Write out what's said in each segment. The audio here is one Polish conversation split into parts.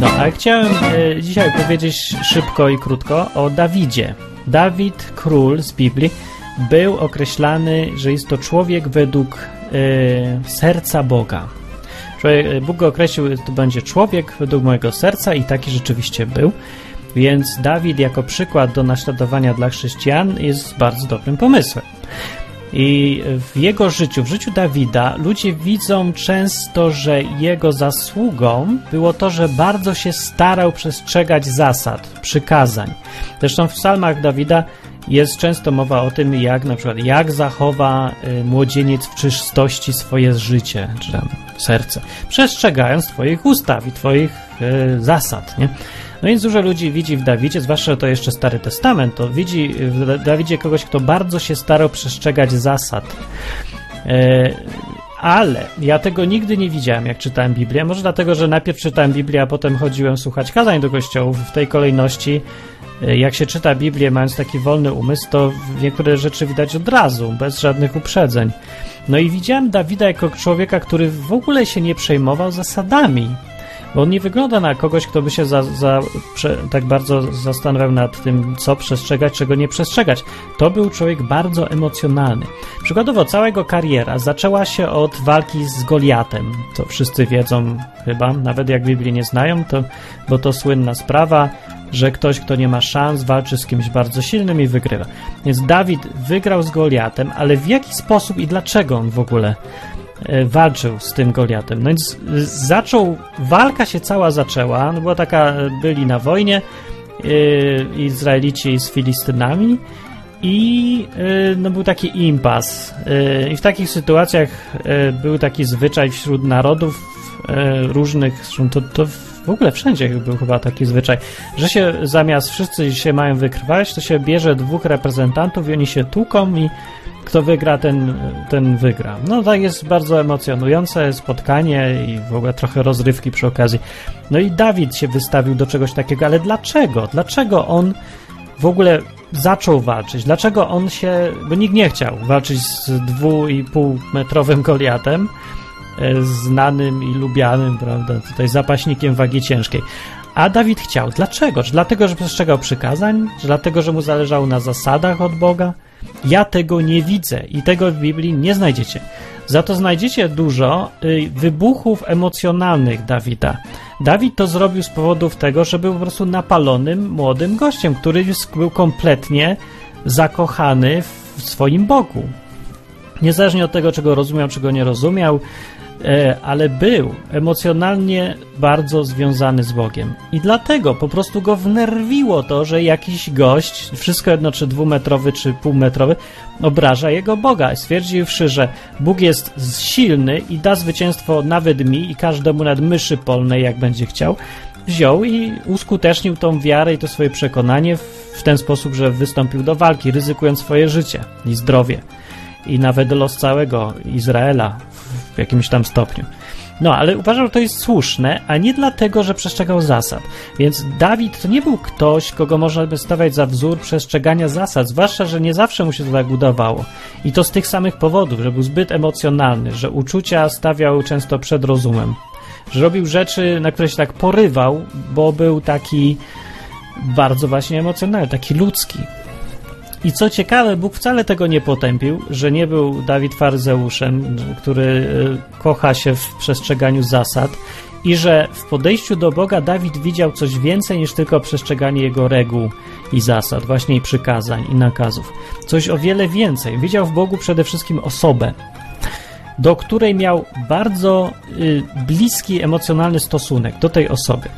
No, a chciałem e, dzisiaj powiedzieć szybko i krótko o Dawidzie. Dawid, król z Biblii, był określany, że jest to człowiek według e, serca Boga. Człowiek, Bóg go określił, to będzie człowiek według mojego serca i taki rzeczywiście był. Więc Dawid jako przykład do naśladowania dla chrześcijan jest bardzo dobrym pomysłem. I w jego życiu, w życiu Dawida, ludzie widzą często, że jego zasługą było to, że bardzo się starał przestrzegać zasad, przykazań. Zresztą w psalmach Dawida jest często mowa o tym, jak na przykład, jak zachowa y, młodzieniec w czystości swoje życie, czy tam serce, przestrzegając Twoich ustaw i Twoich y, zasad, nie? No więc dużo ludzi widzi w Dawidzie, zwłaszcza to jeszcze Stary Testament, to widzi w Dawidzie kogoś, kto bardzo się starał przestrzegać zasad. E, ale ja tego nigdy nie widziałem, jak czytałem Biblię. Może dlatego, że najpierw czytałem Biblię, a potem chodziłem słuchać kazań do kościołów w tej kolejności. E, jak się czyta Biblię, mając taki wolny umysł, to niektóre rzeczy widać od razu, bez żadnych uprzedzeń. No i widziałem Dawida jako człowieka, który w ogóle się nie przejmował zasadami. Bo on nie wygląda na kogoś, kto by się za, za, prze, tak bardzo zastanawiał nad tym, co przestrzegać, czego nie przestrzegać. To był człowiek bardzo emocjonalny. Przykładowo, cała jego kariera zaczęła się od walki z Goliatem. To wszyscy wiedzą chyba, nawet jak Biblii nie znają, to, bo to słynna sprawa, że ktoś, kto nie ma szans, walczy z kimś bardzo silnym i wygrywa. Więc Dawid wygrał z Goliatem, ale w jaki sposób i dlaczego on w ogóle walczył z tym Goliatem. No więc e, zaczął, walka się cała zaczęła, no była taka, e, byli na wojnie Izraelici z Filistynami i no, był taki impas. I w takich sytuacjach był taki zwyczaj wśród narodów różnych, to, to w ogóle wszędzie był chyba taki zwyczaj, że się zamiast wszyscy się mają wykrwać, to się bierze dwóch reprezentantów i oni się tłuką i kto wygra, ten, ten wygra. No tak jest bardzo emocjonujące spotkanie i w ogóle trochę rozrywki przy okazji. No i Dawid się wystawił do czegoś takiego, ale dlaczego? Dlaczego on w ogóle zaczął walczyć? Dlaczego on się, bo nikt nie chciał walczyć z dwu i pół metrowym Goliatem, e, znanym i lubianym, prawda, tutaj zapaśnikiem wagi ciężkiej. A Dawid chciał. Dlaczego? Czy dlatego, że przestrzegał przykazań? Czy dlatego, że mu zależało na zasadach od Boga? Ja tego nie widzę i tego w Biblii nie znajdziecie. Za to znajdziecie dużo y, wybuchów emocjonalnych Dawida. Dawid to zrobił z powodów tego, że był po prostu napalonym młodym gościem, który był kompletnie zakochany w swoim Bogu. Niezależnie od tego, czego rozumiał, czego nie rozumiał, ale był emocjonalnie bardzo związany z Bogiem. I dlatego po prostu go wnerwiło to, że jakiś gość, wszystko jedno czy dwumetrowy, czy półmetrowy, obraża jego Boga, stwierdziwszy, że Bóg jest silny i da zwycięstwo nawet mi i każdemu nad myszy polnej, jak będzie chciał, wziął i uskutecznił tą wiarę i to swoje przekonanie w ten sposób, że wystąpił do walki, ryzykując swoje życie i zdrowie i nawet los całego Izraela w jakimś tam stopniu. No, ale uważał, że to jest słuszne, a nie dlatego, że przestrzegał zasad. Więc Dawid to nie był ktoś, kogo można by stawiać za wzór przestrzegania zasad, zwłaszcza, że nie zawsze mu się to tak udawało. I to z tych samych powodów, że był zbyt emocjonalny, że uczucia stawiał często przed rozumem, że robił rzeczy, na które się tak porywał, bo był taki bardzo właśnie emocjonalny, taki ludzki. I co ciekawe, Bóg wcale tego nie potępił, że nie był Dawid faryzeuszem, który e, kocha się w przestrzeganiu zasad i że w podejściu do Boga Dawid widział coś więcej niż tylko przestrzeganie jego reguł i zasad, właśnie i przykazań i nakazów. Coś o wiele więcej. Widział w Bogu przede wszystkim osobę, do której miał bardzo y, bliski emocjonalny stosunek do tej osoby.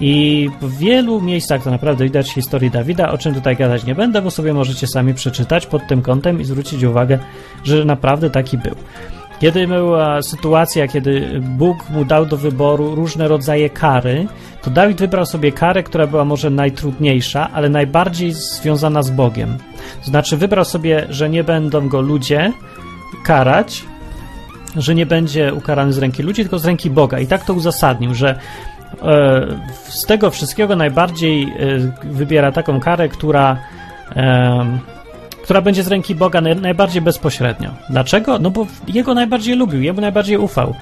I w wielu miejscach to naprawdę widać historii Dawida, o czym tutaj gadać nie będę, bo sobie możecie sami przeczytać pod tym kątem i zwrócić uwagę, że naprawdę taki był. Kiedy była sytuacja, kiedy Bóg mu dał do wyboru różne rodzaje kary, to Dawid wybrał sobie karę, która była może najtrudniejsza, ale najbardziej związana z Bogiem. To znaczy, wybrał sobie, że nie będą go ludzie karać, że nie będzie ukarany z ręki ludzi, tylko z ręki Boga. I tak to uzasadnił, że z tego wszystkiego najbardziej e, wybiera taką karę, która, która będzie z ręki Boga najbardziej bezpośrednio. Dlaczego? No bo jego najbardziej lubił, jemu najbardziej ufał.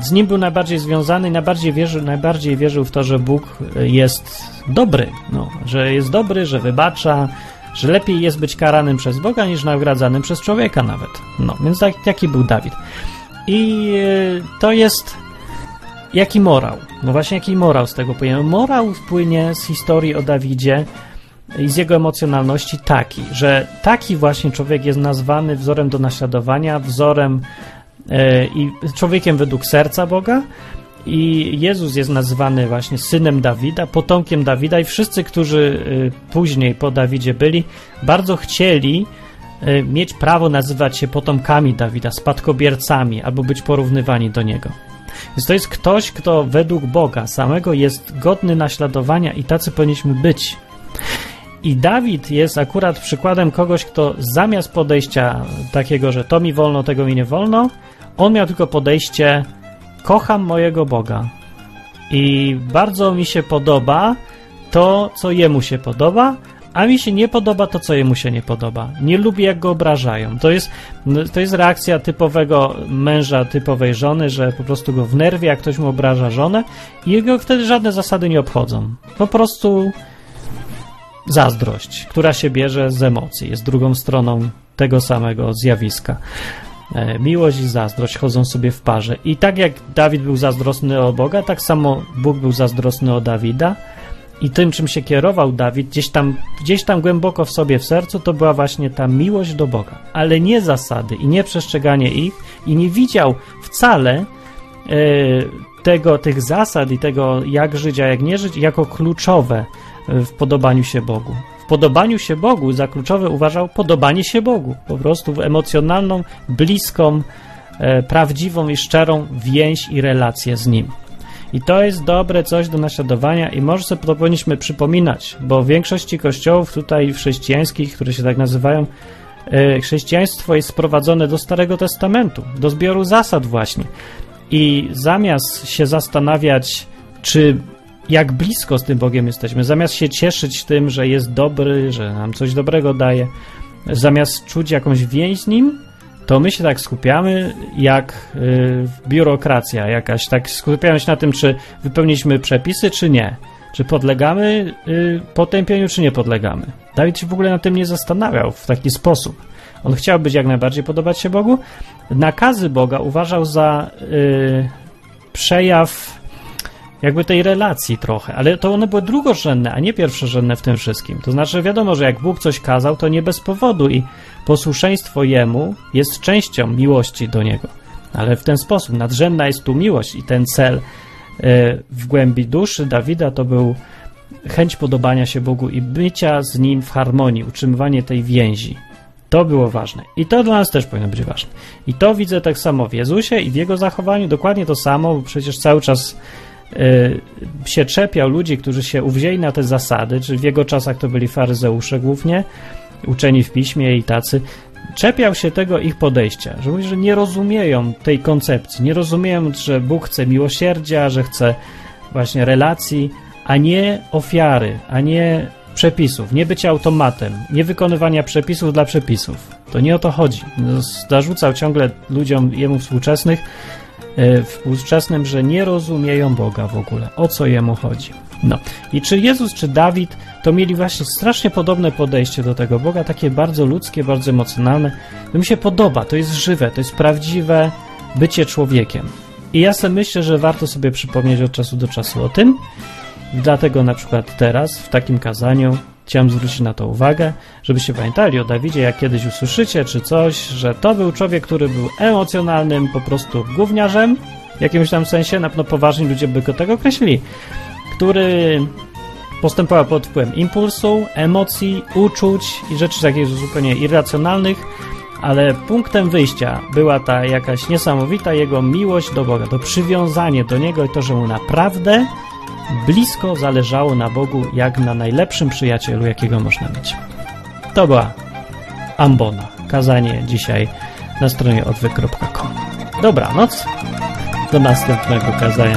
z nim był najbardziej związany i najbardziej wierzył, najbardziej wierzył w to, że Bóg jest dobry, no, że jest dobry, że wybacza, że lepiej jest być karanym przez Boga niż nagradzanym przez człowieka nawet. No, więc tak, taki był Dawid. I e, to jest jaki morał? No właśnie jaki morał z tego płynie? Morał płynie z historii o Dawidzie i z jego emocjonalności taki, że taki właśnie człowiek jest nazwany wzorem do naśladowania, wzorem e, i człowiekiem według serca Boga, i Jezus jest nazywany właśnie synem Dawida, potomkiem Dawida, i wszyscy, którzy y, później po Dawidzie byli, bardzo chcieli y, mieć prawo nazywać się potomkami Dawida, spadkobiercami, albo być porównywani do niego. Więc to jest ktoś, kto według Boga samego jest godny naśladowania i tacy powinniśmy być. I Dawid jest akurat przykładem kogoś, kto zamiast podejścia takiego, że to mi wolno, tego mi nie wolno, on miał tylko podejście kocham mojego Boga i bardzo mi się podoba to, co jemu się podoba, a mi się nie podoba to, co jemu się nie podoba. Nie lubię, jak go obrażają. To jest, to jest reakcja typowego męża, typowej żony, że po prostu go wnerwia, jak ktoś mu obraża żonę i jego wtedy żadne zasady nie obchodzą. Po prostu zazdrość, która się bierze z emocji, jest drugą stroną tego samego zjawiska. E, miłość i zazdrość chodzą sobie w parze. I tak jak Dawid był zazdrosny o Boga, tak samo Bóg był zazdrosny o Dawida. I tym, czym się kierował Dawid, gdzieś tam, gdzieś tam głęboko w sobie, w sercu, to była właśnie ta miłość do Boga. Ale nie zasady i nie przestrzeganie ich, i nie widział wcale e, tego, tych zasad i tego, jak żyć, a jak nie żyć, jako kluczowe w podobaniu się Bogu podobaniu się Bogu za kluczowe uważał podobanie się Bogu. Po prostu emocjonalną, bliską, e, prawdziwą i szczerą więź i relację z Nim. I to jest dobre coś do naśladowania i może sobie powinniśmy przypominać, bo w większości kościołów tutaj chrześcijańskich, które się tak nazywają, e, chrześcijaństwo jest sprowadzone do Starego Testamentu, do zbioru zasad właśnie. I zamiast się zastanawiać, czy jak blisko z tym Bogiem jesteśmy. Zamiast się cieszyć tym, że jest dobry, że nam coś dobrego daje, zamiast czuć jakąś więź z nim, to my się tak skupiamy jak y, biurokracja jakaś. Tak skupiamy się na tym, czy wypełniliśmy przepisy, czy nie. Czy podlegamy y, potępieniu, czy nie podlegamy. Dawid się w ogóle na tym nie zastanawiał w taki sposób. On chciał być jak najbardziej podobać się Bogu. Nakazy Boga uważał za y, przejaw jakby tej relacji trochę, ale to one były drugorzędne, a nie pierwszorzędne w tym wszystkim. To znaczy, wiadomo, że jak Bóg coś kazał, to nie bez powodu i posłuszeństwo Jemu jest częścią miłości do Niego. Ale w ten sposób nadrzędna jest tu miłość i ten cel e, w głębi duszy Dawida to był chęć podobania się Bogu i bycia z Nim w harmonii, utrzymywanie tej więzi. To było ważne. I to dla nas też powinno być ważne. I to widzę tak samo w Jezusie i w Jego zachowaniu, dokładnie to samo, bo przecież cały czas się czepiał ludzi, którzy się uwzięli na te zasady, czy w jego czasach to byli faryzeusze głównie, uczeni w piśmie i tacy, czepiał się tego ich podejścia, że mówi, że nie rozumieją tej koncepcji, nie rozumieją, że Bóg chce miłosierdzia, że chce właśnie relacji, a nie ofiary, a nie przepisów, nie bycia automatem, nie wykonywania przepisów dla przepisów. To nie o to chodzi. Zarzucał ciągle ludziom jemu współczesnych, współczesnym, że nie rozumieją Boga w ogóle, o co jemu chodzi. No i czy Jezus, czy Dawid to mieli właśnie strasznie podobne podejście do tego Boga, takie bardzo ludzkie, bardzo emocjonalne. To mi się podoba, to jest żywe, to jest prawdziwe bycie człowiekiem. I ja sobie myślę, że warto sobie przypomnieć od czasu do czasu o tym. Dlatego na przykład teraz w takim kazaniu Chciałem zwrócić na to uwagę, żebyście pamiętali o Dawidzie, jak kiedyś usłyszycie czy coś, że to był człowiek, który był emocjonalnym po prostu gówniarzem, w jakimś tam sensie, na pewno poważni ludzie by go tak określili, który postępował pod wpływem impulsu, emocji, uczuć i rzeczy takich zupełnie irracjonalnych, ale punktem wyjścia była ta jakaś niesamowita jego miłość do Boga, to przywiązanie do Niego i to, że mu naprawdę blisko zależało na Bogu jak na najlepszym przyjacielu, jakiego można mieć. To była Ambona. Kazanie dzisiaj na stronie odwyk.com. Dobranoc. Do następnego kazania.